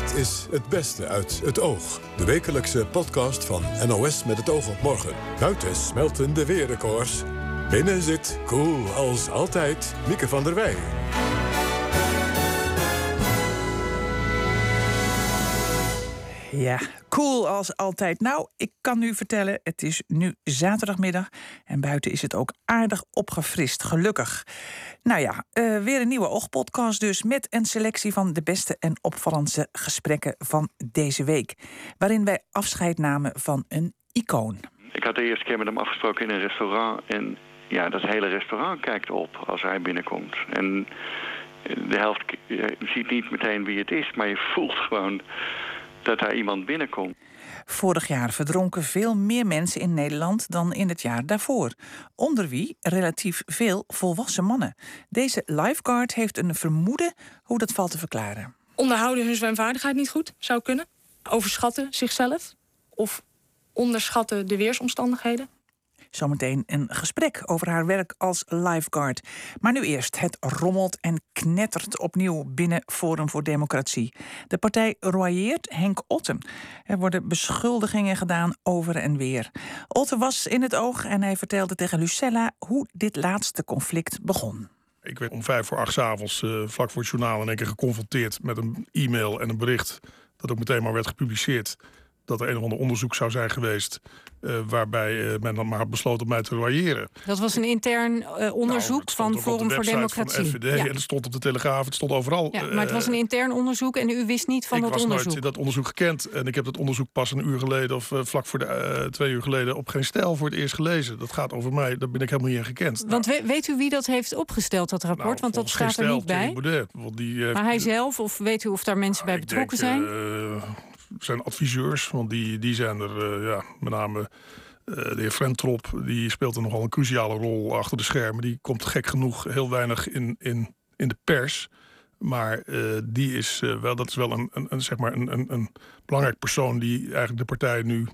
Dit is Het Beste uit het Oog. De wekelijkse podcast van NOS met het oog op morgen. Buiten smelten de weerrecords. Binnen zit, cool als altijd, Mieke van der Wij. Ja, cool als altijd. Nou, ik kan u vertellen, het is nu zaterdagmiddag en buiten is het ook aardig opgefrist, gelukkig. Nou ja, eh, weer een nieuwe oogpodcast dus met een selectie van de beste en opvallendste gesprekken van deze week, waarin wij afscheid namen van een icoon. Ik had de eerste keer met hem afgesproken in een restaurant en ja, dat hele restaurant kijkt op als hij binnenkomt. En de helft je ziet niet meteen wie het is, maar je voelt gewoon dat daar iemand binnenkomt. Vorig jaar verdronken veel meer mensen in Nederland dan in het jaar daarvoor. Onder wie relatief veel volwassen mannen. Deze lifeguard heeft een vermoeden hoe dat valt te verklaren. Onderhouden hun zwemvaardigheid niet goed, zou kunnen. Overschatten zichzelf. Of onderschatten de weersomstandigheden. Zometeen een gesprek over haar werk als lifeguard. Maar nu eerst, het rommelt en knettert opnieuw binnen Forum voor Democratie. De partij royeert Henk Otten. Er worden beschuldigingen gedaan over en weer. Otten was in het oog en hij vertelde tegen Lucella hoe dit laatste conflict begon. Ik werd om vijf voor acht s avonds, uh, vlak voor het journaal, in één keer geconfronteerd met een e-mail en een bericht. Dat ook meteen maar werd gepubliceerd dat er een of ander onderzoek zou zijn geweest. Uh, waarbij uh, men dan maar had besloten om mij te royeren. Dat was een intern uh, onderzoek nou, van Forum voor Democratie. Van FVD, ja. En het stond op de Telegraaf, het stond overal. Ja, maar het was een intern onderzoek en u wist niet van dat onderzoek? Ik was nooit dat onderzoek gekend. En ik heb dat onderzoek pas een uur geleden of vlak voor de twee uur geleden op geen stijl voor het eerst gelezen. Dat gaat over mij, daar ben ik helemaal niet in gekend. Want nou, weet u wie dat heeft opgesteld, dat rapport? Nou, want dat staat er niet bij. Baudet, want die, maar hij zelf, of weet u of daar mensen bij betrokken denk, zijn? Zijn adviseurs, want die, die zijn er uh, ja, met name. Uh, de heer Frentrop die speelt er nogal een cruciale rol achter de schermen. Die komt gek genoeg heel weinig in, in, in de pers. Maar uh, die is wel, dat is wel een, een, een zeg maar een, een, een belangrijk persoon die eigenlijk de partij nu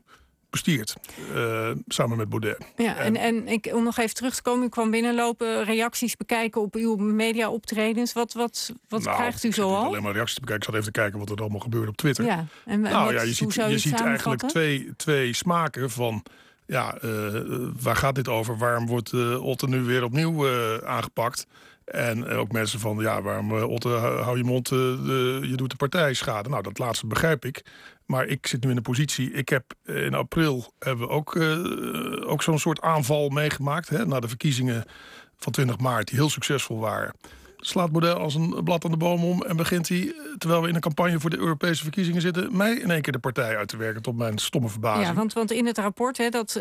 bestiert. Uh, samen met Baudet. Ja, en, en ik, om nog even terug te komen, u kwam binnenlopen, reacties bekijken op uw media-optredens. Wat, wat, wat nou, krijgt u zo al? Alleen maar reacties te bekijken. Ik zat even te kijken wat er allemaal gebeurt op Twitter. Ja, en, nou wat, ja, je ziet, je ziet eigenlijk twee, twee smaken van. Ja, uh, waar gaat dit over? Waarom wordt uh, Otte nu weer opnieuw uh, aangepakt? En ook mensen van, ja, waarom Otte, hou je mond, je doet de partij schade. Nou, dat laatste begrijp ik. Maar ik zit nu in de positie. Ik heb in april hebben we ook, ook zo'n soort aanval meegemaakt. Hè, na de verkiezingen van 20 maart, die heel succesvol waren. Slaat model als een blad aan de boom om en begint hij, terwijl we in een campagne voor de Europese verkiezingen zitten, mij in één keer de partij uit te werken, tot mijn stomme verbazing. Ja, want, want in het rapport hè, dat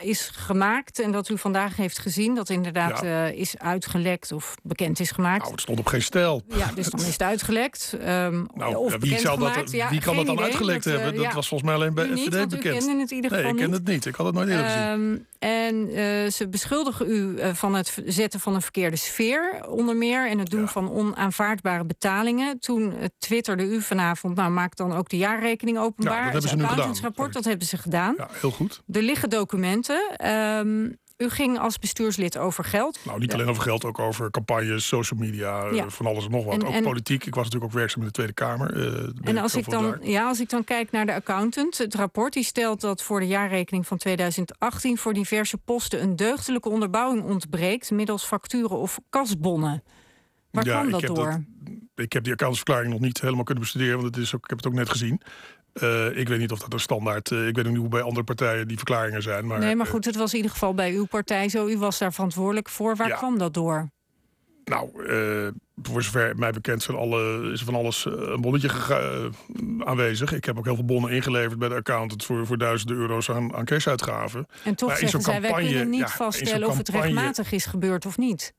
is gemaakt en dat u vandaag heeft gezien, dat inderdaad ja. uh, is uitgelekt of bekend is gemaakt. Nou, het stond op geen stijl. Ja, dus dan is het uitgelekt. Um, nou, of ja, wie, zal dat, ja, wie kan dat dan idee, uitgelekt dat, hebben? Dat was volgens mij alleen bij niet, FVD bekend. U kende het in ieder geval nee, ik ken het niet. Ik had het nooit eerder gezien. Um, en uh, ze beschuldigen u uh, van het zetten van een verkeerde sfeer, onder meer, en het doen ja. van onaanvaardbare betalingen. Toen uh, twitterde u vanavond, nou maak dan ook de jaarrekening openbaar. Ja, dat hebben ze nu gedaan. rapport, dat hebben ze gedaan. Ja, heel goed. Er liggen documenten. Um, u ging als bestuurslid over geld. Nou, niet alleen over geld, ook over campagnes, social media, ja. van alles en nog wat. En, ook en, politiek. Ik was natuurlijk ook werkzaam in de Tweede Kamer. Uh, en als ik, dan, ja, als ik dan kijk naar de accountant, het rapport die stelt dat voor de jaarrekening van 2018 voor diverse posten een deugdelijke onderbouwing ontbreekt middels facturen of kasbonnen. Waar ja, kwam dat ik door? Dat, ik heb die accountantsverklaring nog niet helemaal kunnen bestuderen, want het is ook, ik heb het ook net gezien. Uh, ik weet niet of dat een standaard. Uh, ik weet niet hoe bij andere partijen die verklaringen zijn. Maar, nee, maar goed, het was in ieder geval bij uw partij zo. U was daar verantwoordelijk voor. Waar ja. kwam dat door? Nou, uh, voor zover mij bekend zijn alle, is er van alles een bonnetje aanwezig. Ik heb ook heel veel bonnen ingeleverd bij de accountant voor, voor duizenden euro's aan, aan cash-uitgaven. En toch maar zeggen zij, campagne, wij kunnen niet ja, vaststellen of het rechtmatig is gebeurd of niet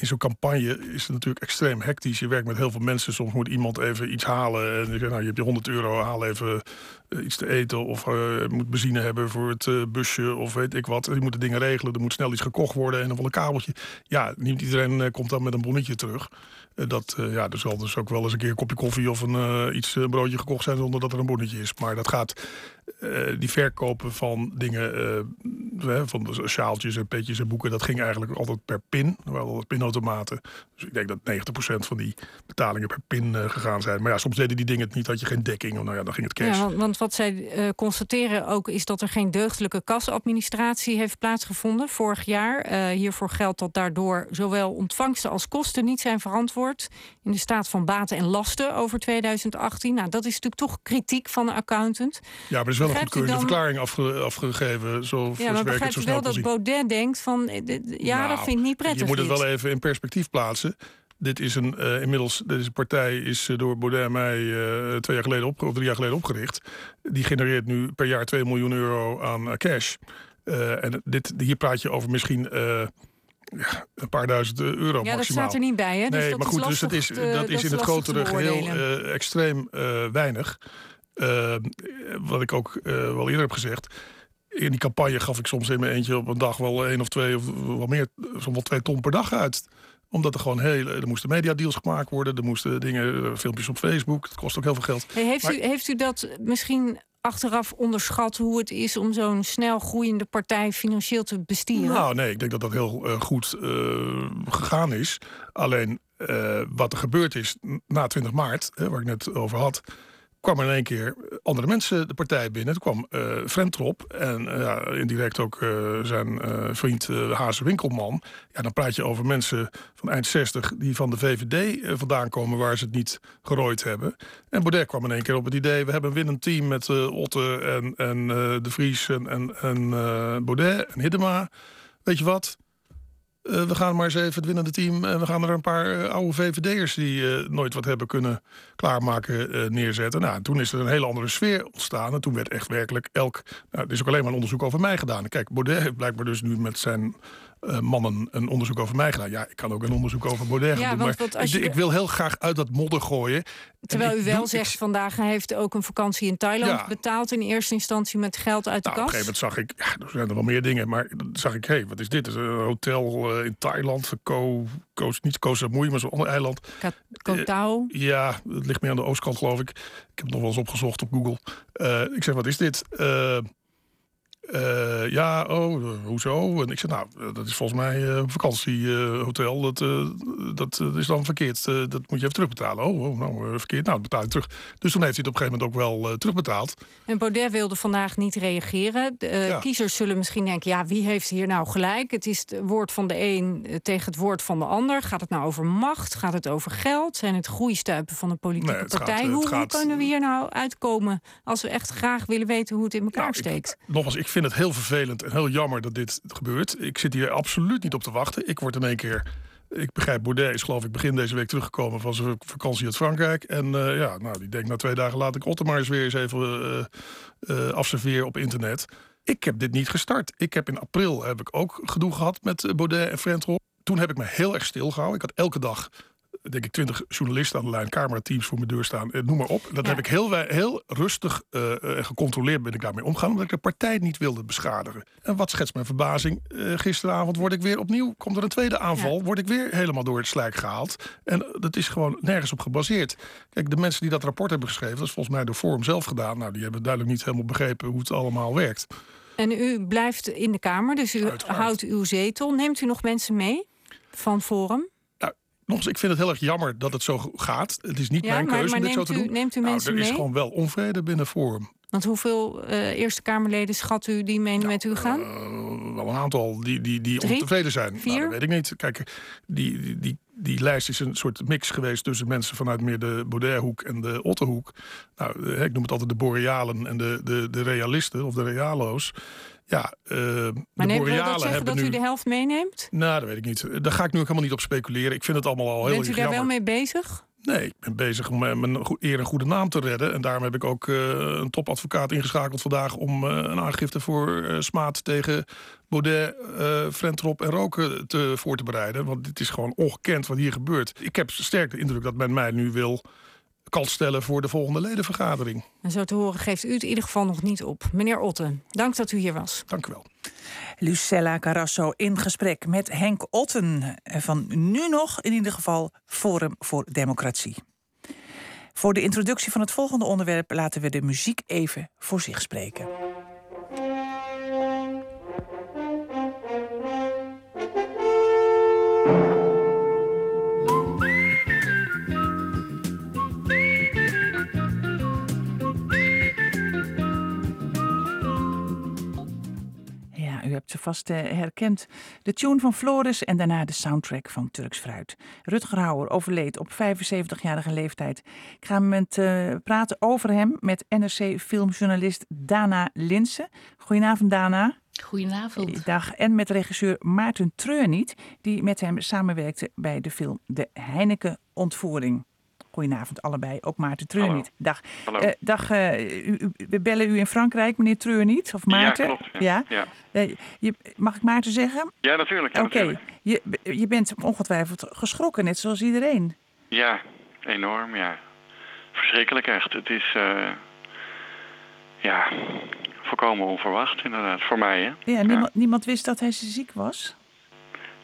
in zo'n campagne is het natuurlijk extreem hectisch. Je werkt met heel veel mensen. Soms moet iemand even iets halen. En nou, je hebt je 100 euro, haal even uh, iets te eten. Of uh, moet benzine hebben voor het uh, busje. Of weet ik wat. Je moet de dingen regelen. Er moet snel iets gekocht worden. En dan wel een kabeltje. Ja, niet iedereen komt dan met een bonnetje terug. dat, ja, er zal dus ook wel eens een keer een kopje koffie of een, iets, broodje gekocht zijn zonder dat er een bonnetje is. Maar dat gaat die verkopen van dingen, van de sjaaltjes en petjes en boeken, dat ging eigenlijk altijd per pin. Er waren altijd pinautomaten. Dus ik denk dat 90% van die betalingen per pin gegaan zijn. Maar ja, soms deden die dingen het niet, had je geen dekking. Of nou ja, dan ging het cash. Ja, want, wat zij constateren ook is dat er geen deugdelijke kasadministratie heeft plaatsgevonden vorig jaar. Hiervoor geldt dat daardoor zowel ontvangsten als kosten niet zijn verantwoord in de staat van baten en lasten over 2018. Nou, dat is natuurlijk toch kritiek van de accountant. Ja, maar is wel een goedkeurende dan... verklaring afge afgegeven. Zo ja, maar begrijpt u wel dat Baudet denkt van eh, ja, dat nou, vind ik niet prettig. Je moet het wel even in perspectief plaatsen. Dit is een uh, inmiddels, deze partij is door Baudet en mij uh, twee jaar geleden op, of drie jaar geleden opgericht. Die genereert nu per jaar 2 miljoen euro aan cash. En dit, hier praat je over misschien ja, een paar duizend euro ja, maximaal. dat staat er niet bij, hè? Dus nee, maar goed, dus dat is, dat is in het grotere geheel uh, extreem uh, weinig. Uh, wat ik ook wel eerder heb gezegd. In die campagne gaf ik soms in mijn eentje op een dag wel één of twee of wel meer, soms wel twee ton per dag uit omdat er gewoon hele, er moesten mediadeals gemaakt worden, er moesten dingen, filmpjes op Facebook. Het kost ook heel veel geld. Hey, heeft, u, heeft u dat misschien achteraf onderschat hoe het is om zo'n snel groeiende partij financieel te bestieren? Nou, nee, ik denk dat dat heel uh, goed uh, gegaan is. Alleen uh, wat er gebeurd is na 20 maart, waar ik net over had, kwam er in één keer andere mensen de partij binnen. Er kwam uh, Frentrop en uh, indirect ook zijn vriend Hazen Winkelman. Ja, dan praat je over mensen van eind 60 die van de VVD vandaan komen waar ze het niet gerooid hebben. En Baudet kwam in één keer op het idee, we hebben een winnend team met Otte en, en De Vries en, en, en Baudet en Hiddema. Weet je wat? Uh, we gaan maar eens even het winnende team. En we gaan er een paar uh, oude VVD'ers die nooit wat hebben kunnen klaarmaken neerzetten. Nou, toen is er een hele andere sfeer ontstaan. En toen werd echt werkelijk elk. Nou, er is ook alleen maar een onderzoek over mij gedaan. Kijk, Baudet heeft blijkbaar dus nu met zijn uh, mannen een onderzoek over mij gedaan. Ja, ik kan ook een onderzoek over ja, doen. Maar ik, ik, wil heel graag uit dat modder gooien. Terwijl u wel zegt, vandaag heeft ook een vakantie in Thailand betaald... in eerste instantie met geld uit de nou, kas. Op een gegeven moment zag ik, ja, er zijn er wel meer dingen... maar dan zag ik, hé, hey, wat is dit? Is een hotel uh, in Thailand, Ko, Ko, niet Koh Samui, maar zo'n ander eiland. Koh Tao? Uh, ja, het ligt meer aan de oostkant, geloof ik. Ik heb het nog wel eens opgezocht op Google. ik zeg, wat is dit? Uh, ja, oh, hoezo? En ik zei, nou, dat is volgens mij uh, een vakantiehotel. dat, uh, dat is dan verkeerd. dat moet je even terugbetalen. Oh, oh nou, verkeerd. Nou, dat betaal ik terug. Dus toen heeft hij het op een gegeven moment ook wel terugbetaald. En Baudet wilde vandaag niet reageren. De kiezers zullen misschien denken, ja, wie heeft hier nou gelijk? Het is het woord van de een tegen het woord van de ander. Gaat het nou over macht? Gaat het over geld? Zijn het groeistuipen van een politieke partij? hoe, hoe, kunnen we hier nou uitkomen als we echt graag willen weten hoe het in elkaar nou, steekt? Ik, nogmaals, ik vind het heel vervelend en heel jammer dat dit gebeurt. Ik zit hier absoluut niet op te wachten. Ik word in één keer. Ik begrijp, Baudet is geloof ik begin deze week teruggekomen van zijn vakantie uit Frankrijk. En uh, ja, nou, die denkt na twee dagen laat ik Otte maar eens weer eens even uh, uh, op internet. Ik heb dit niet gestart. Ik heb in april heb ik ook gedoe gehad met Baudet en Frentrop. Toen heb ik me heel erg stilgehouden. Ik had elke dag denk ik, twintig journalisten aan de lijn, camerateams voor mijn deur staan. Eh, noem maar op. Dat heb ik heel, heel rustig eh, eh, en gecontroleerd ben ik daarmee omgaan, omdat ik de partij niet wilde beschadigen. En wat schetst mijn verbazing? gisteravond word ik weer opnieuw, komt er een tweede aanval, word ik weer helemaal door het slijk gehaald. En dat is gewoon nergens op gebaseerd. Kijk, de mensen die dat rapport hebben geschreven, dat is volgens mij door Forum zelf gedaan. Nou, die hebben duidelijk niet helemaal begrepen hoe het allemaal werkt. En u blijft in de Kamer, dus u houdt uw zetel. Neemt u nog mensen mee van Forum? Nog eens, ik vind het heel erg jammer dat het zo gaat. Het is niet mijn keuze om dit zo te doen. Neemt u mensen nou, er is gewoon wel onvrede binnen Forum. Want hoeveel uh, Eerste Kamerleden schat u die mee met u gaan? Uh, wel een aantal die, die, die ontevreden zijn. Nou, Vier? Nou, dat weet ik niet. Kijk, die, die, die, die lijst is een soort mix geweest tussen mensen vanuit meer de Baudet-hoek en de Otterhoek. Nou, ik noem het altijd de Borealen en de, de, de realisten of de realo's. Ja, uh, maar de neem dat zeggen dat u de helft meeneemt? Nou, dat weet ik niet. Daar ga ik nu ook helemaal niet op speculeren. Ik vind het allemaal al heel Bent u daar wel mee bezig? Nee, ik ben bezig om mijn eer en goede naam te redden. En daarom heb ik ook uh, een topadvocaat ingeschakeld vandaag... om uh, een aangifte voor uh, smaad tegen Baudet, Frentrop en Roken te, voor te bereiden. Want dit is gewoon ongekend wat hier gebeurt. Ik heb sterk de indruk dat men mij nu wil kalt stellen voor de volgende ledenvergadering. En zo te horen geeft u het in ieder geval nog niet op. Meneer Otten, dank dat u hier was. Dank u wel. Lucella Carrasso in gesprek met Henk Otten van nu nog in ieder geval Forum voor Democratie. Voor de introductie van het volgende onderwerp laten we de muziek even voor zich spreken. Hebt ze vast uh, herkend. De tune van Floris en daarna de soundtrack van Turks Fruit. Rutger Hauer overleed op 75-jarige leeftijd. Ik ga met, uh, praten over hem met NRC-filmjournalist Dana Linsen. Goedenavond, Dana. Goedenavond. Dag. En met regisseur Maarten Treurniet, die met hem samenwerkte bij de film De Heineken-ontvoering. Goedenavond allebei, ook Maarten Treur niet. Dag. Hallo. Uh, dag, uh, u, we bellen u in Frankrijk, meneer Treur niet, of Maarten? Ja, klopt. Ja. Uh, je, mag ik Maarten zeggen? Ja, natuurlijk. Ja, Oké, okay. je, je bent ongetwijfeld geschrokken, net zoals iedereen. Ja, enorm, ja. Verschrikkelijk echt. Het is, ja, volkomen onverwacht inderdaad, voor mij hè. Ja, niemand, niemand wist dat hij ziek was?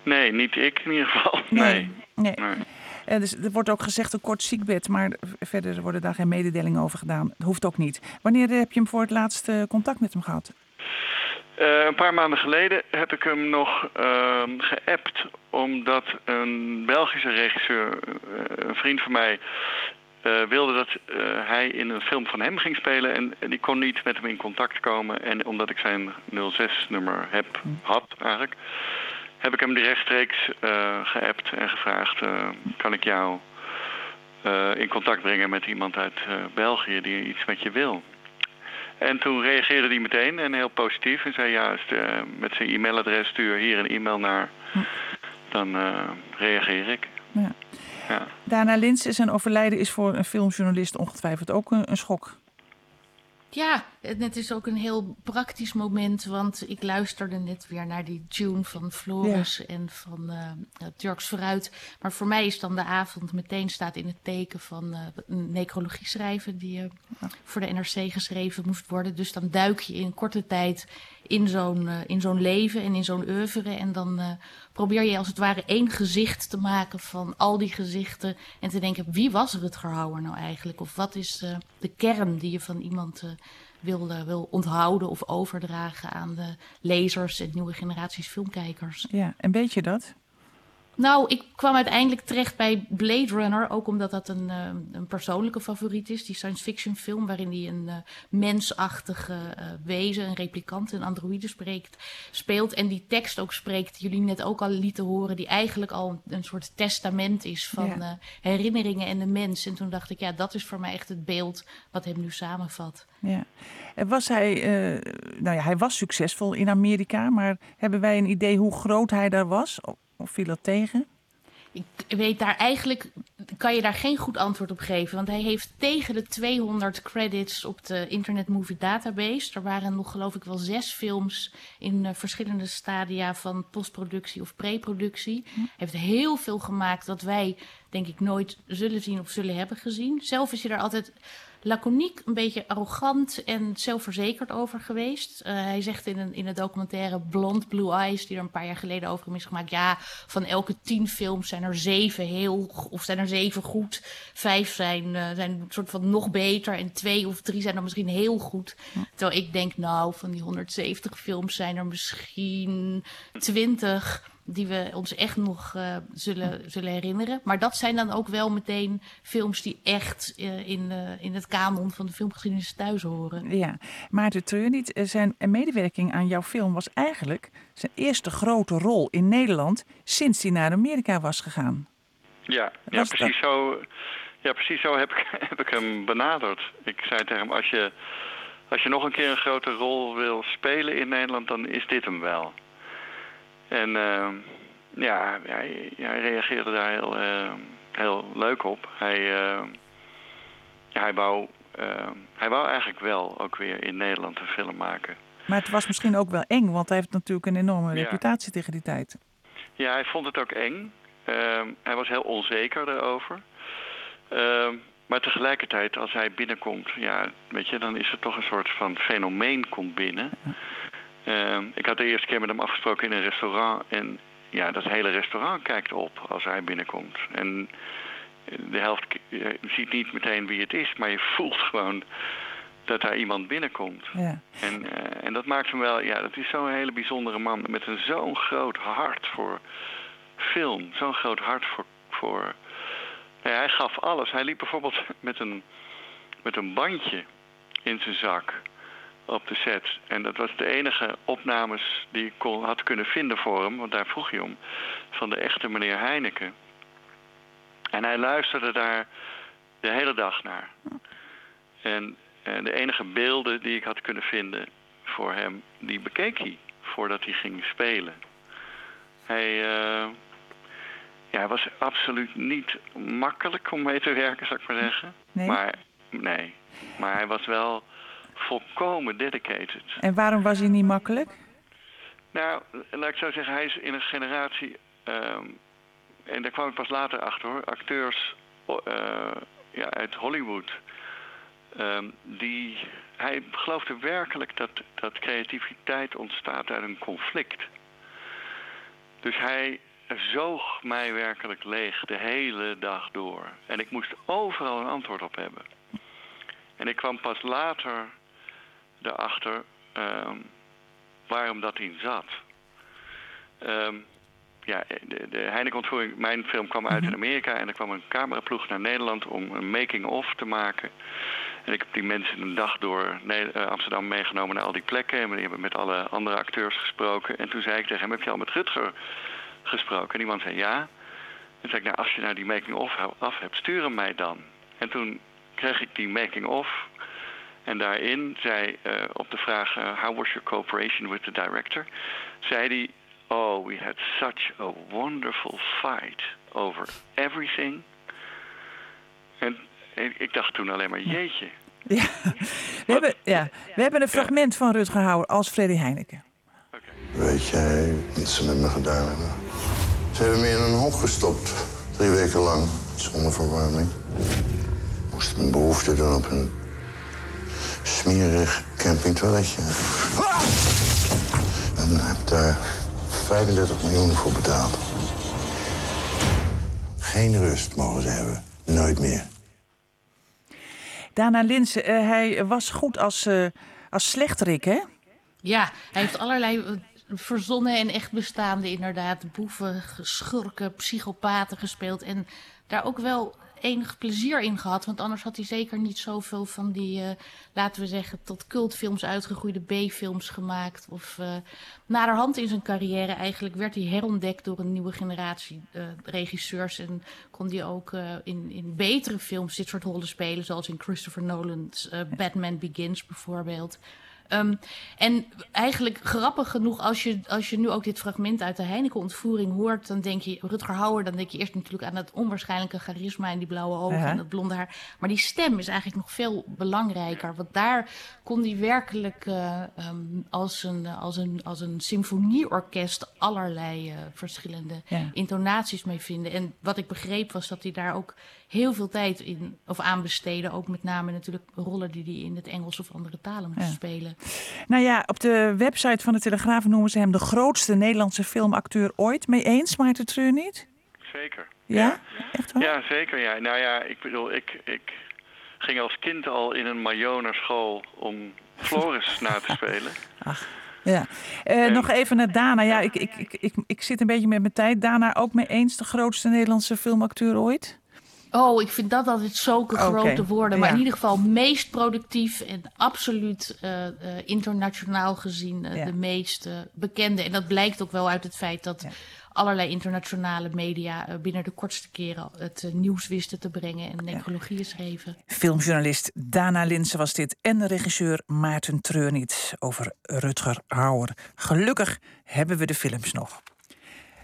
Nee, niet ik in ieder geval. Nee. nee. nee. Uh, dus er wordt ook gezegd een kort ziekbed, maar verder worden daar geen mededelingen over gedaan. Dat hoeft ook niet. Wanneer heb je hem voor het laatst uh, contact met hem gehad? Uh, een paar maanden geleden heb ik hem nog ehm, geappt, omdat een Belgische regisseur, een vriend van mij, wilde dat hij in een film van hem ging spelen. En, en die kon niet met hem in contact komen. En omdat ik zijn 06-nummer heb, had eigenlijk heb ik hem rechtstreeks uh, geappt en gevraagd: uh, kan ik jou uh, in contact brengen met iemand uit België die iets met je wil? En toen reageerde hij meteen en heel positief en zei: juist met zijn e-mailadres stuur hier een e-mail naar. Dan reageer ik. Ja. Ja. Dana Lins, zijn overlijden is voor een filmjournalist ongetwijfeld ook een, een schok. Ja, het is ook een heel praktisch moment, want ik luisterde net weer naar die tune van Floris ja. en van uh, Turks Vooruit. Maar voor mij is dan de avond meteen staat in het teken van uh, een necrologie schrijven die uh, voor de NRC geschreven moest worden. Dus dan duik je in korte tijd in zo'n in zo'n leven en in zo'n oeuvre en dan probeer je als het ware één gezicht te maken van al die gezichten en te denken wie was Rutger Hauer nou eigenlijk? Of wat is de kern die je van iemand wil, wil onthouden of overdragen aan de lezers en nieuwe generaties filmkijkers. Ja, en weet je dat? Nou, ik kwam uiteindelijk terecht bij Blade Runner, ook omdat dat een, uh, een persoonlijke favoriet is. Die science fiction film waarin hij een uh, mensachtige uh, wezen, een replicant, een androïde spreekt, speelt. En die tekst ook spreekt, die jullie net ook al lieten horen, die eigenlijk al een soort testament is van ja. herinneringen en de mens. En toen dacht ik, ja, dat is voor mij echt het beeld wat hem nu samenvat. Ja. Was hij, nou ja, hij was succesvol in Amerika, maar hebben wij een idee hoe groot hij daar was? Of viel dat tegen? Ik weet daar eigenlijk, kan je daar geen goed antwoord op geven. Want hij heeft tegen de 200 credits op de Internet Movie Database. Er waren nog geloof ik wel zes films in uh, verschillende stadia van postproductie of preproductie. Hm. Hij heeft heel veel gemaakt dat wij denk ik nooit zullen zien of zullen hebben gezien. Zelf is hij daar altijd laconiek, een beetje arrogant en zelfverzekerd over geweest. Uh, hij zegt in, een, in het documentaire Blond Blue Eyes, die er een paar jaar geleden over hem is gemaakt. Ja, van elke tien films zijn er zeven heel, of zijn er zeven goed. Vijf zijn, uh, zijn een soort van nog beter en twee of drie zijn dan misschien heel goed. Terwijl ik denk, nou, van die 170 films zijn er misschien 20 die we ons echt nog uh, zullen, zullen herinneren. Maar dat zijn dan ook wel meteen films die echt uh, in, uh, in het kanon van de filmgeschiedenis thuis horen. Ja, Maarten Treurniet, zijn medewerking aan jouw film was eigenlijk zijn eerste grote rol in Nederland sinds hij naar Amerika was gegaan. Ja, ja precies, zo, ja precies zo heb ik, heb ik hem benaderd. Ik zei tegen hem, als je, als je nog een keer een grote rol wil spelen in Nederland, dan is dit hem wel. En uh, ja, hij, hij, reageerde daar heel, uh, heel leuk op. Hij, ja, hij, wou, hij wou eigenlijk wel ook weer in Nederland een film maken. Maar het was misschien ook wel eng, want hij heeft natuurlijk een enorme ja. reputatie tegen die tijd. Ja, hij vond het ook eng. Ehm, hij was heel onzeker erover. Ehm, maar tegelijkertijd, als hij binnenkomt, ja, weet je, dan is er toch een soort van fenomeen komt binnen. Ehm, ik had de eerste keer met hem afgesproken in een restaurant. En ja, dat hele restaurant kijkt op als hij binnenkomt. En de helft je ziet niet meteen wie het is, maar je voelt gewoon dat daar iemand binnenkomt. Ja. En, uh, en dat maakt hem wel, ja, dat is zo'n hele bijzondere man met een zo'n groot hart voor film, zo'n groot hart voor. voor ja, hij gaf alles. Hij liep bijvoorbeeld met een, met een bandje in zijn zak op de set. En dat was de enige opnames die ik kon, had kunnen vinden voor hem, want daar vroeg hij om, van de echte meneer Heineken. En hij luisterde daar de hele dag naar. En, en de enige beelden die ik had kunnen vinden voor hem, die bekeek hij voordat hij ging spelen. Hij, uh, ja, hij was absoluut niet makkelijk om mee te werken, zou ik maar zeggen. Nee? Maar nee, maar hij was wel volkomen dedicated. En waarom was hij niet makkelijk? Nou, laat ik zo zeggen, hij is in een generatie, um, en daar kwam ik pas later achter hoor, acteurs uh, ja, uit Hollywood. Um, die, hij geloofde werkelijk dat, dat creativiteit ontstaat uit een conflict. Dus hij zoog mij werkelijk leeg de hele dag door. En ik moest overal een antwoord op hebben. En ik kwam pas later erachter um, waarom dat in zat. Um, ja, de, de Heineken-ontvoering, mijn film kwam uit in Amerika... en er kwam een cameraploeg naar Nederland om een making-of te maken. En ik heb die mensen een dag door Amsterdam meegenomen naar al die plekken... en we hebben met alle andere acteurs gesproken. En toen zei ik tegen hem, heb je al met Rutger gesproken? En die man zei ja. En zei ik, nou, als je nou die making-of af hebt, stuur hem mij dan. En toen kreeg ik die making-of... En daarin zei uh, op de vraag: uh, How was your cooperation with the director? zei hij: Oh, we had such a wonderful fight over everything. En ik dacht toen alleen maar: Jeetje. Ja, we, hebben, ja. we hebben een fragment ja. van Rutger Hauer als Freddy Heineken. Okay. Weet jij wat ze met me gedaan hebben? Ze hebben me in een hok gestopt, drie weken lang, zonder verwarming. Moest mijn behoefte doen op een smerig campingtoiletje. En heb daar 35 miljoen voor betaald. Geen rust mogen ze hebben. Nooit meer. Dana Linse, uh, hij was goed als, uh, als slechterik, hè? Ja, hij heeft allerlei verzonnen en echt bestaande inderdaad boeven, schurken, psychopaten gespeeld. En daar ook wel enig plezier in gehad. Want anders had hij zeker niet zoveel van die, uh, laten we zeggen, tot cultfilms uitgegroeide B-films gemaakt. Of uh, naderhand in zijn carrière eigenlijk werd hij herontdekt door een nieuwe generatie uh, regisseurs. En kon hij ook in, in betere films dit soort rollen spelen. Zoals in Christopher Nolan's Batman Begins bijvoorbeeld. Um, en eigenlijk grappig genoeg, als je, als je nu ook dit fragment uit de Heineken-ontvoering hoort, dan denk je, Rutger Hauer, dan denk je eerst natuurlijk aan dat onwaarschijnlijke charisma en die blauwe ogen en dat blonde haar. Maar die stem is eigenlijk nog veel belangrijker. Want daar kon hij werkelijk uh, um, als, een, als, een, als een symfonieorkest allerlei uh, verschillende ja. intonaties mee vinden. En wat ik begreep was dat hij daar ook heel veel tijd in, of aan besteden. Ook met name natuurlijk rollen die hij in het Engels of andere talen moest ja. spelen. Nou ja, op de website van de Telegraaf noemen ze hem de grootste Nederlandse filmacteur ooit. Mee eens, Maarten Treur niet? Zeker. Ja? ja? Echt waar? Ja, zeker. Ja. Nou ja, ik bedoel, ik, ik ging als kind al in een Majo naar school om Floris na te spelen. Ach. Ja, uh, en, nog even naar Dana. Ja, ik, ik, ik, ik, ik zit een beetje met mijn tijd. Dana ook mee eens de grootste Nederlandse filmacteur ooit? Oh, ik vind dat altijd zulke okay. grote woorden. Maar ja. in ieder geval meest productief en absoluut uh, uh, internationaal gezien uh, ja. de meest bekende. En dat blijkt ook wel uit het feit dat ja. allerlei internationale media binnen de kortste keren het nieuws wisten te brengen en necrologieën schreven. Filmjournalist Dana Linsen was dit en regisseur Maarten Treurniet over Rutger Hauer. Gelukkig hebben we de films nog.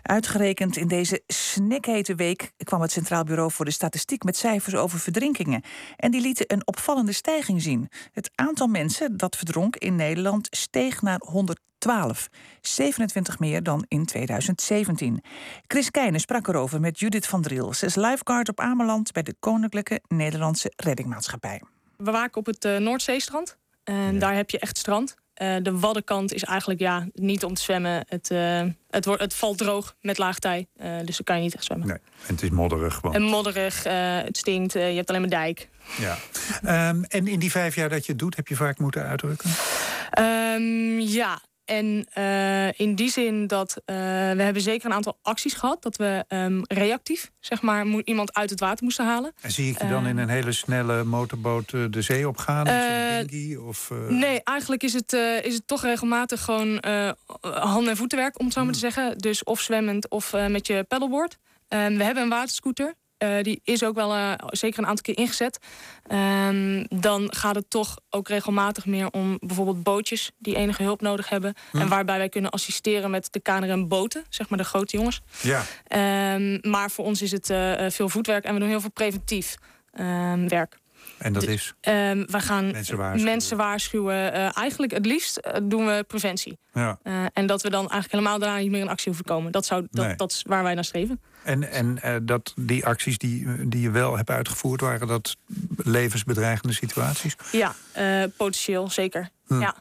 Uitgerekend in deze snikhete week kwam het Centraal Bureau voor de Statistiek met cijfers over verdrinkingen. En die lieten een opvallende stijging zien. Het aantal mensen dat verdronk in Nederland steeg naar 112. 27 meer dan in 2017. Chris Keijnen sprak erover met Judith van Driel. Ze is lifeguard op Ameland bij de Koninklijke Nederlandse Reddingmaatschappij. We waken op het uh, Noordzeestrand. En daar heb je echt strand. Uh, de waddenkant is eigenlijk ja, niet om te zwemmen. Het, uh, het, wordt, het valt droog met laagtij. Uh, dus dan kan je niet echt zwemmen. Nee, en het is modderig. Want... En modderig, het stinkt, je hebt alleen maar dijk. Ja. Um, en in die vijf jaar dat je het doet, heb je vaak moeten uitdrukken? Um, ja, en uh, in die zin dat uh, we hebben zeker een aantal acties gehad. Dat we um, reactief, zeg maar, iemand uit het water moesten halen. En zie ik je dan in een hele snelle motorboot de zee opgaan? Of, Nee, eigenlijk is het, is het toch regelmatig gewoon handen- en voetenwerk, om het zo maar te hmm. zeggen. Dus of zwemmend of met je paddleboard. Um, we hebben een waterscooter. Uh, die is ook wel uh, zeker een aantal keer ingezet. Um, dan gaat het toch ook regelmatig meer om bijvoorbeeld bootjes die enige hulp nodig hebben. Hm. En waarbij wij kunnen assisteren met de KNRM boten, zeg maar de grote jongens. Ja. Um, maar voor ons is het uh, veel voetwerk en we doen heel veel preventief um, werk. En dat is? Um, we gaan mensen waarschuwen. Mensen waarschuwen. Uh, eigenlijk het liefst uh, doen we preventie. Ja. Uh, en dat we dan eigenlijk helemaal daarna niet meer in actie hoeven komen. Dat, zou, dat, nee. dat is waar wij naar streven. En, en dat die acties die, die je wel hebt uitgevoerd... waren dat levensbedreigende situaties? Ja, potentieel, zeker. Hm. Ja.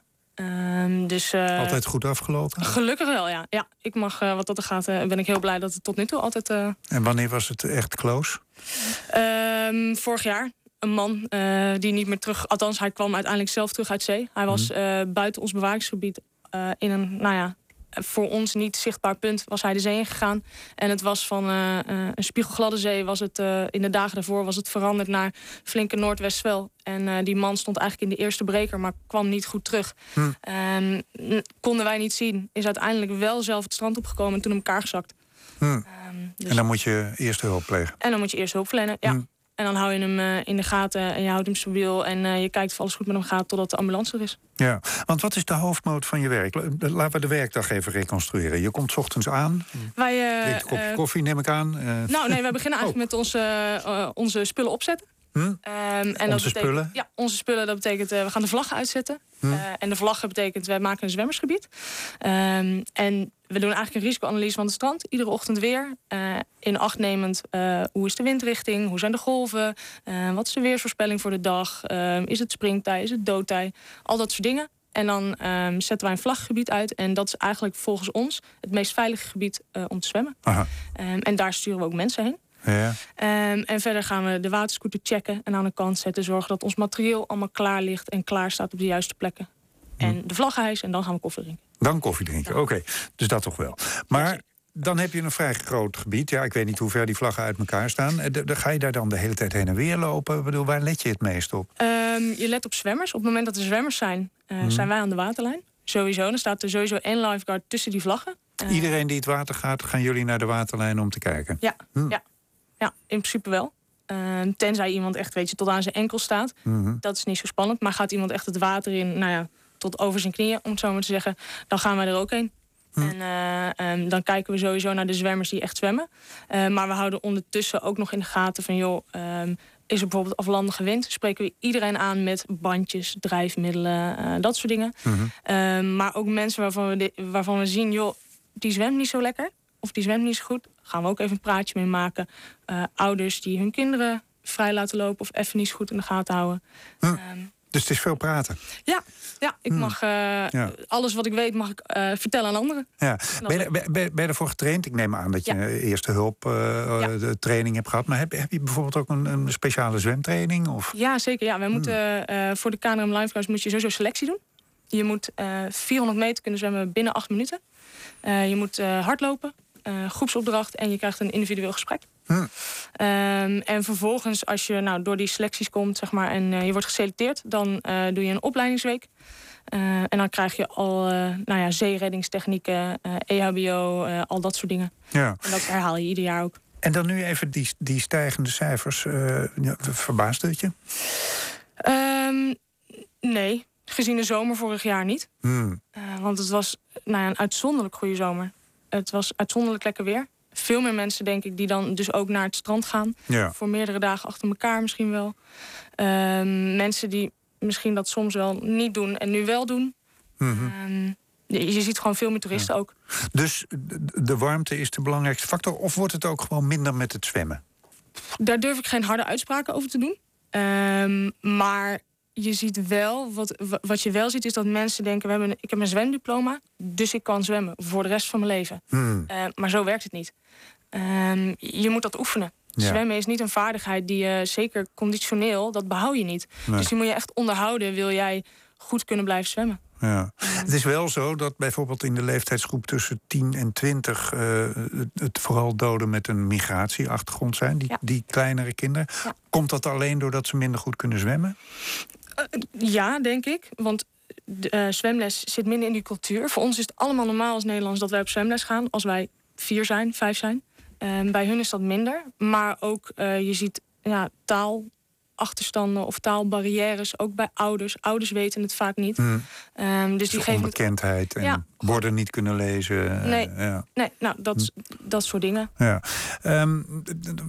Um, dus, altijd goed afgelopen? Gelukkig wel, ja. ja ik mag, wat dat er gaat, ben ik heel blij dat het tot nu toe altijd... En wanneer was het echt close? Um, vorig jaar een man uh, die niet meer terug... Althans, hij kwam uiteindelijk zelf terug uit zee. Hij was uh, buiten ons bewakingsgebied uh, in een, nou ja... Voor ons niet zichtbaar punt was hij de zee ingegaan. En het was van een spiegelgladde zee. Was het, in de dagen daarvoor was het veranderd naar flinke noordwestwel. En die man stond eigenlijk in de eerste breker, maar kwam niet goed terug. Hm. Um, konden wij niet zien. Is uiteindelijk wel zelf het strand opgekomen en toen in elkaar gezakt. Hm. Um, dus... En dan moet je eerst hulp plegen? En dan moet je eerst hulp verlenen, ja. Hm. En dan hou je hem uh, in de gaten en je houdt hem stabiel. En uh, je kijkt of alles goed met hem gaat totdat de ambulance er is. Ja, want wat is de hoofdmoot van je werk? Laten we de werkdag even reconstrueren. Je komt ochtends aan. Wij, uh, een kopje koffie, neem ik aan. Nou, nee, we beginnen eigenlijk oh. met onze, onze spullen opzetten. Hm? Um, en onze dat betekent, spullen? Ja, onze spullen. Dat betekent, we gaan de vlaggen uitzetten. Hm? En de vlaggen betekent, wij maken een zwemmersgebied. Um, en we doen eigenlijk een risicoanalyse van het strand. Iedere ochtend weer. Uh, in acht nemend, uh, hoe is de windrichting? Hoe zijn de golven? wat is de weersvoorspelling voor de dag? Ehm, is het springtij? Is het doodtij? Al dat soort dingen. En dan um, zetten wij een vlaggebied uit. En dat is eigenlijk volgens ons het meest veilige gebied om te zwemmen. Um, en daar sturen we ook mensen heen. Ja. Um, en verder gaan we de waterscooter checken en aan de kant zetten. Zorgen dat ons materiaal allemaal klaar ligt en klaar staat op de juiste plekken. Hm. En de vlaggenhuis en dan gaan we koffie drinken. Dan koffie drinken, oké. Okay. Dus dat toch wel. Maar dan heb je een vrij groot gebied. Ja, ik weet niet hoe ver die vlaggen uit elkaar staan. Eh, ga je daar dan de hele tijd heen en weer lopen? Ik bedoel, waar let je het meest op? Um, je let op zwemmers. Op het moment dat er zwemmers zijn, uh, hm. zijn wij aan de waterlijn. Sowieso. Dan staat er sowieso één lifeguard tussen die vlaggen. Uh, Iedereen die het water gaat, gaan jullie naar de waterlijn om te kijken? Ja, hm. ja. Ja, in principe wel. Uh, tenzij iemand echt weet je, tot aan zijn enkel staat. Mm -hmm. Dat is niet zo spannend. Maar gaat iemand echt het water in, nou ja, tot over zijn knieën, om het zo maar te zeggen, dan gaan wij er ook heen. Hm. En uh, um, dan kijken we sowieso naar de zwemmers die echt zwemmen. Uh, maar we houden ondertussen ook nog in de gaten van, joh, um, is er bijvoorbeeld aflandige wind? Spreken we iedereen aan met bandjes, drijfmiddelen, uh, dat soort dingen. Mm -hmm. maar ook mensen waarvan we, de, waarvan we zien, joh, die zwemt niet zo lekker of die zwemt niet zo goed, gaan we ook even een praatje mee maken. Ouders die hun kinderen vrij laten lopen of even niet zo goed in de gaten houden. Hm. Dus het is veel praten. Ja, ja ik hm. mag uh, ja. alles wat ik weet mag ik uh, vertellen aan anderen. Ja. Ben, je, ben, ben, je ervoor getraind? Ik neem aan dat je ja. eerste hulp ja. training hebt gehad. Maar heb, heb je bijvoorbeeld ook een, een speciale zwemtraining? Of? Ja, zeker. Ja. Wij hm. moeten, voor de KNRM Lifeguards moet je sowieso selectie doen. Je moet 400 meter kunnen zwemmen binnen 8 minuten. je moet hardlopen, groepsopdracht en je krijgt een individueel gesprek. Hm. Um, en vervolgens, als je nou, door die selecties komt zeg maar, en uh, je wordt geselecteerd, dan uh, doe je een opleidingsweek. en dan krijg je al nou ja, zeereddingstechnieken, EHBO, al dat soort dingen. Ja. En dat herhaal je ieder jaar ook. En dan nu even die, die stijgende cijfers. Verbaast het je? Um, nee, gezien de zomer vorig jaar niet. Hm. want het was nou ja, een uitzonderlijk goede zomer. Het was uitzonderlijk lekker weer. Veel meer mensen, denk ik, die dan dus ook naar het strand gaan. Ja. Voor meerdere dagen achter elkaar misschien wel. Ehm, mensen die misschien dat soms wel niet doen en nu wel doen. Mhm. Ehm, je, je ziet gewoon veel meer toeristen ook. Dus de- de warmte is de belangrijkste factor? Of wordt het ook gewoon minder met het zwemmen? Daar durf ik geen harde uitspraken over te doen. Ehm, maar je ziet wel, wat, wa- wat je wel ziet, is dat mensen denken: we hebben een, ik heb een zwemdiploma, dus ik kan zwemmen voor de rest van mijn leven. Hmm. Eh, maar zo werkt het niet. Ehm, je moet dat oefenen. Ja. Zwemmen is niet een vaardigheid die je, zeker conditioneel, dat behoud je niet. Nee. Dus die moet je echt onderhouden, wil jij goed kunnen blijven zwemmen. Ja. Het is wel zo dat bijvoorbeeld in de leeftijdsgroep tussen 10 en 20 eh, het- het vooral doden met een migratieachtergrond zijn, die, Ja. die kleinere kinderen. Ja. Komt dat alleen doordat ze minder goed kunnen zwemmen? Ja, denk ik. Want de, eh, zwemles zit minder in die cultuur. Voor ons is het allemaal normaal als Nederlands dat wij op zwemles gaan als wij vier zijn, vijf zijn. Ehm, bij hun is dat minder. Maar ook eh, je ziet ja, taalachterstanden of taalbarrières, ook bij ouders. Ouders weten het vaak niet. Hmm. Ehm, dus die geven onbekendheid en Ja. borden niet kunnen lezen. eh, Nee. Ja. Nee, nou, dat, dat soort dingen. Ja. Ehm,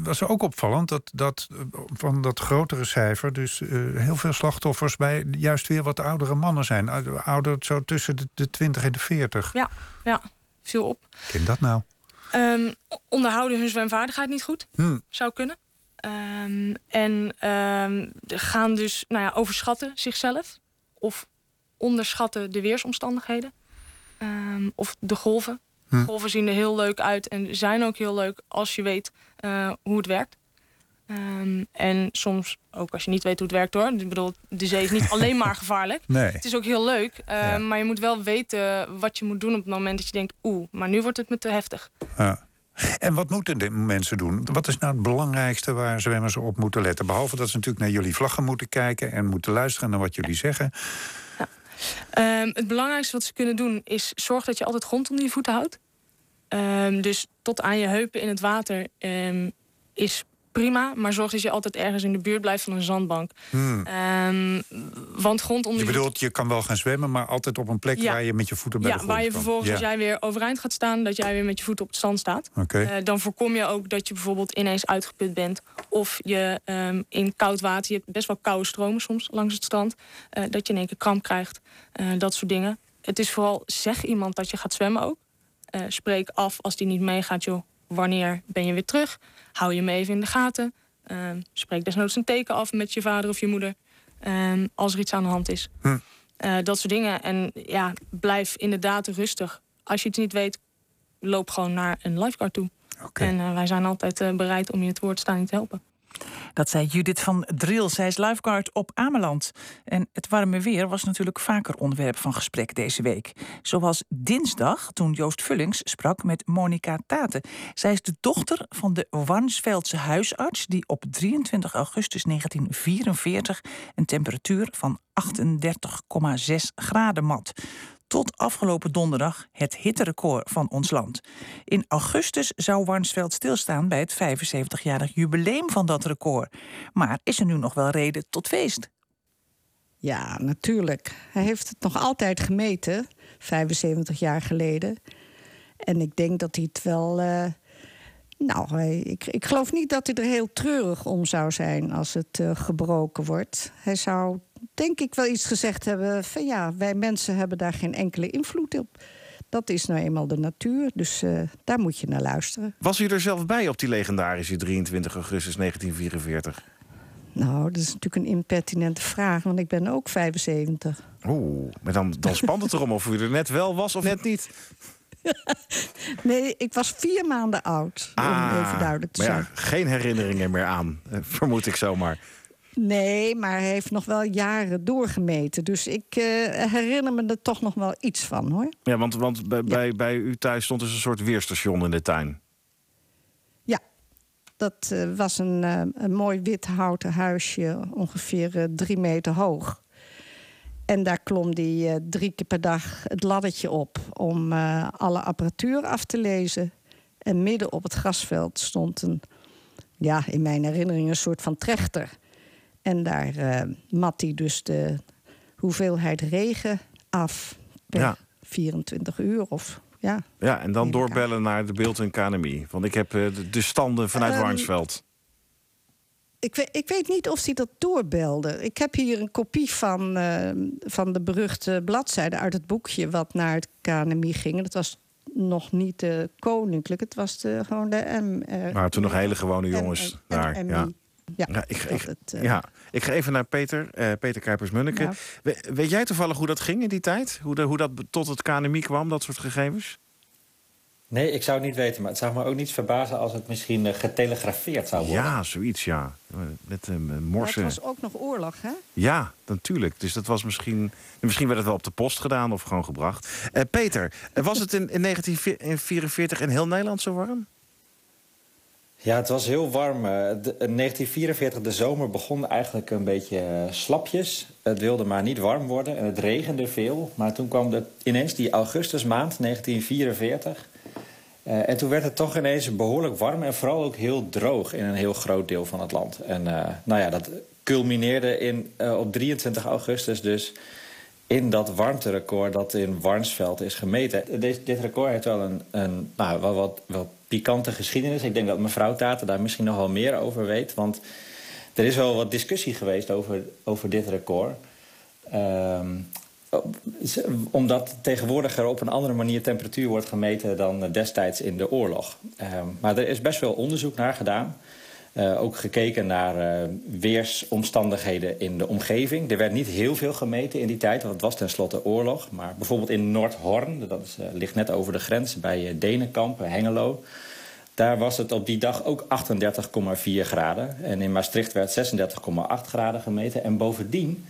was ook opvallend dat, dat van dat grotere cijfer, dus eh, heel veel slachtoffers bij juist weer wat oudere mannen zijn. Ou- Ouder zo tussen de, de 20 en de 40. Ja, ja viel op. Ken dat nou? Ehm, onderhouden hun zwemvaardigheid niet goed. Hm. zou kunnen. Ehm, en ehm, gaan dus nou ja, overschatten zichzelf. Of onderschatten de weersomstandigheden. Ehm, of de golven. Hm. Golven zien er heel leuk uit en zijn ook heel leuk als je weet eh, hoe het werkt. En soms ook als je niet weet hoe het werkt hoor. Ik bedoel, de zee is niet alleen maar gevaarlijk. Nee. Het is ook heel leuk. eh, Ja. Maar je moet wel weten wat je moet doen op het moment dat je denkt... oeh, maar nu wordt het me te heftig. Ja. En wat moeten de mensen doen? Wat is nou het belangrijkste waar zwemmers op moeten letten? Behalve dat ze natuurlijk naar jullie vlaggen moeten kijken en moeten luisteren naar wat jullie zeggen. Ehm, het belangrijkste wat ze kunnen doen is zorg dat je altijd grond onder je voeten houdt. Ehm, dus tot aan je heupen in het water ehm, is prima, maar zorg dat je altijd ergens in de buurt blijft van een zandbank. Hmm. Ehm, want grond onder Je bedoelt, je kan wel gaan zwemmen, maar altijd op een plek Ja. waar je met je voeten bij ja, de grond waar je vervolgens, Ja. als jij weer overeind gaat staan, dat jij weer met je voeten op het zand staat. Oké. Eh, dan voorkom je ook dat je bijvoorbeeld ineens uitgeput bent. Of je ehm, in koud water, je hebt best wel koude stromen soms langs het strand. eh, dat je in één keer kramp krijgt. eh, dat soort dingen. Het is vooral, zeg iemand dat je gaat zwemmen ook. Spreek af als die niet meegaat, joh. Wanneer ben je weer terug? Hou je me even in de gaten. Ehm, spreek desnoods een teken af met je vader of je moeder. ehm, als er iets aan de hand is. Hm. Eh, dat soort dingen. En ja, blijf inderdaad rustig. Als je het niet weet, loop gewoon naar een lifeguard toe. Oké. En eh, wij zijn altijd eh, bereid om je het woord staan en te helpen. Dat zei Judith van Driel. Zij is lifeguard op Ameland. En het warme weer was natuurlijk vaker onderwerp van gesprek deze week. Zoals dinsdag, toen Joost Vullings sprak met Monica Taten. Zij is de dochter van de Warnsveldse huisarts... die op 23 augustus 1944 een temperatuur van 38,6 graden mat tot afgelopen donderdag het hitterecord van ons land. In augustus zou Warnsveld stilstaan bij het 75-jarig jubileum van dat record. Maar is er nu nog wel reden tot feest? Ja, natuurlijk. Hij heeft het nog altijd gemeten, 75 jaar geleden. En ik denk dat hij het wel. eh, nou, ik, ik geloof niet dat hij er heel treurig om zou zijn als het eh, gebroken wordt. Hij zou, denk ik, wel iets gezegd hebben van ja, wij mensen hebben daar geen enkele invloed op. Dat is nou eenmaal de natuur, dus eh, daar moet je naar luisteren. Was u er zelf bij op die legendarische 23 augustus 1944? Nou, dat is natuurlijk een impertinente vraag, want ik ben ook 75. Oeh, maar dan, dan spant het erom of u er net wel was of net niet. Nee, ik was vier maanden oud, om even duidelijk te Ah, maar zijn. ja, geen herinneringen meer aan, eh, vermoed ik zomaar. Nee, maar hij heeft nog wel jaren doorgemeten. Dus ik eh, herinner me er toch nog wel iets van, hoor. Ja, want, want bij, bij, bij u thuis stond dus een soort weerstation in de tuin. Ja, dat eh, was een, eh, een mooi wit houten huisje, ongeveer drie meter hoog. En daar klom hij drie keer per dag het laddertje op om alle apparatuur af te lezen. En midden op het grasveld stond een, ja, in mijn herinnering een soort van trechter. En daar eh, mat hij dus de hoeveelheid regen af per Ja. 24 uur of ja. Ja, en dan doorbellen naar de beeld en KNMI. Want ik heb uh, de, de, standen vanuit um, Warnsveld. Ik weet, ik weet niet of hij dat doorbelde. Ik heb hier een kopie van, uh, van de beruchte bladzijde uit het boekje... wat naar het KNMI ging. Dat was nog niet de koninklijk, het was de, gewoon de M. Uh, maar toen nog hele gewone jongens daar. Ja. Ja, ja, ik, ik, het, uh... ja, ik ga even naar Peter, uh, Peter Kuipers-Munneke. Ja. We, weet jij toevallig hoe dat ging in die tijd? Hoe, de, hoe dat tot het KNMI kwam, dat soort gegevens? Nee, ik zou het niet weten. Maar het zou me ook niet verbazen als het misschien uh, getelegrafeerd zou worden. Ja, zoiets, ja. Met uh, morsen. het was ook nog oorlog, hè? Ja, natuurlijk. Dus dat was misschien... Misschien werd het wel op de post gedaan of gewoon gebracht. Uh, Peter, was het in, in 1944 in heel Nederland zo warm? Ja, het was heel warm. De, 1944, de zomer, begon eigenlijk een beetje slapjes. Het wilde maar niet warm worden en het regende veel. Maar toen kwam er ineens die augustusmaand, 1944... Uh, en toen werd het toch ineens behoorlijk warm en vooral ook heel droog in een heel groot deel van het land. En nou ja, dat culmineerde in, op 23 augustus dus in dat warmterecord dat in Warnsveld is gemeten. Dit, record heeft wel een, een nou, wat, wat pikante geschiedenis. Ik denk dat mevrouw Taten daar misschien nog wel meer over weet. Want er is wel wat discussie geweest over, over dit record. Um, omdat tegenwoordig er op een andere manier temperatuur wordt gemeten dan destijds in de oorlog. Uh, maar er is best wel onderzoek naar gedaan. Uh, ook gekeken naar uh, weersomstandigheden in de omgeving. Er werd niet heel veel gemeten in die tijd, want het was tenslotte oorlog. Maar bijvoorbeeld in Noordhorn, dat uh, ligt net over de grens bij Denenkamp, Hengelo. Daar was het op die dag ook 38,4 graden. En in Maastricht werd 36,8 graden gemeten. En bovendien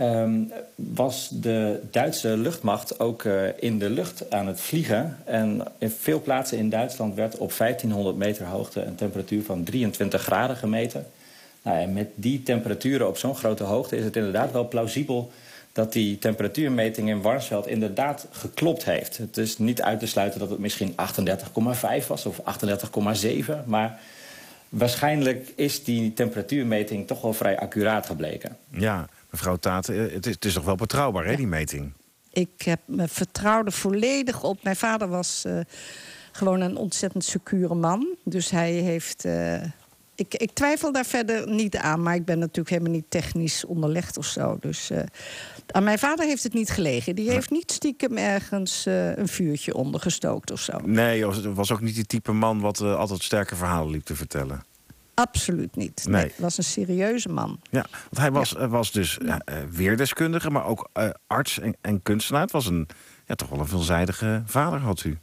Um, was de Duitse luchtmacht ook uh, in de lucht aan het vliegen. En in veel plaatsen in Duitsland werd op 1500 meter hoogte een temperatuur van 23 graden gemeten. Nou, en met die temperaturen op zo'n grote hoogte is het inderdaad wel plausibel dat die temperatuurmeting in Warnsveld inderdaad geklopt heeft. Het is niet uit te sluiten dat het misschien 38,5 was of 38,7. Maar waarschijnlijk is die temperatuurmeting toch wel vrij accuraat gebleken. Ja, Mevrouw Taat, eh, het is, het is toch wel betrouwbaar, hè, die meting? Ik heb me vertrouwde volledig op. Mijn vader was uh, gewoon een ontzettend secure man. Dus hij heeft. Uh, ik, ik, twijfel daar verder niet aan, maar ik ben natuurlijk helemaal niet technisch onderlegd of zo. Dus uh, aan mijn vader heeft het niet gelegen. Die heeft niet stiekem ergens een vuurtje ondergestookt of zo. Nee, was ook niet die type man wat altijd sterke verhalen liep te vertellen. Absoluut niet. Nee. nee. was een serieuze man. Ja, want hij was, ja. was dus uh, weerdeskundige, maar ook uh, arts en, en, kunstenaar. Het was een, ja, toch wel een veelzijdige vader, had u.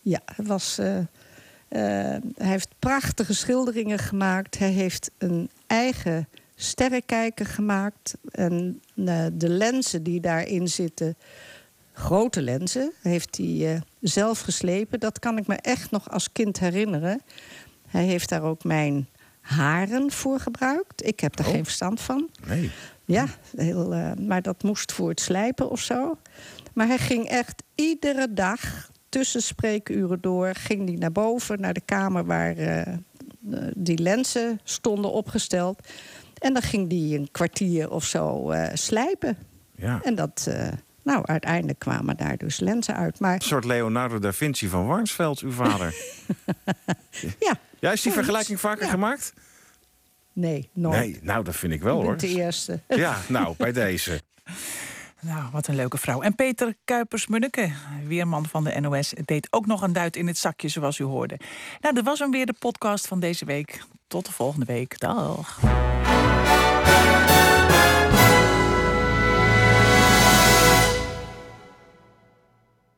Ja, hij, was, uh, hij heeft prachtige schilderingen gemaakt. Hij heeft een eigen sterrenkijker gemaakt. En de lenzen die daarin zitten, grote lenzen, heeft hij zelf geslepen. Dat kan ik me echt nog als kind herinneren. Hij heeft daar ook mijn haren voor gebruikt. Ik heb er oh. geen verstand van. Nee. Ja, heel, uh, maar dat moest voor het slijpen of zo. Maar hij ging echt iedere dag tussen spreekuren door... ging hij naar boven, naar de kamer waar uh, die lenzen stonden opgesteld. En dan ging hij een kwartier of zo uh, slijpen. Ja. En dat... Nou, uiteindelijk kwamen daar dus lenzen uit. Maar... Een soort Leonardo da Vinci van Warnsveld, uw vader. ja. Ja, is die vergelijking vaker ja. gemaakt? Nee, nooit. Nee, nou, dat vind ik wel, hoor. de eerste. Ja, nou, bij deze. Nou, wat een leuke vrouw. En Peter Kuipers-Munneke, weerman van de NOS, deed ook nog een duit in het zakje, zoals u hoorde. Nou, dat was hem weer de podcast van deze week. Tot de volgende week. Dag.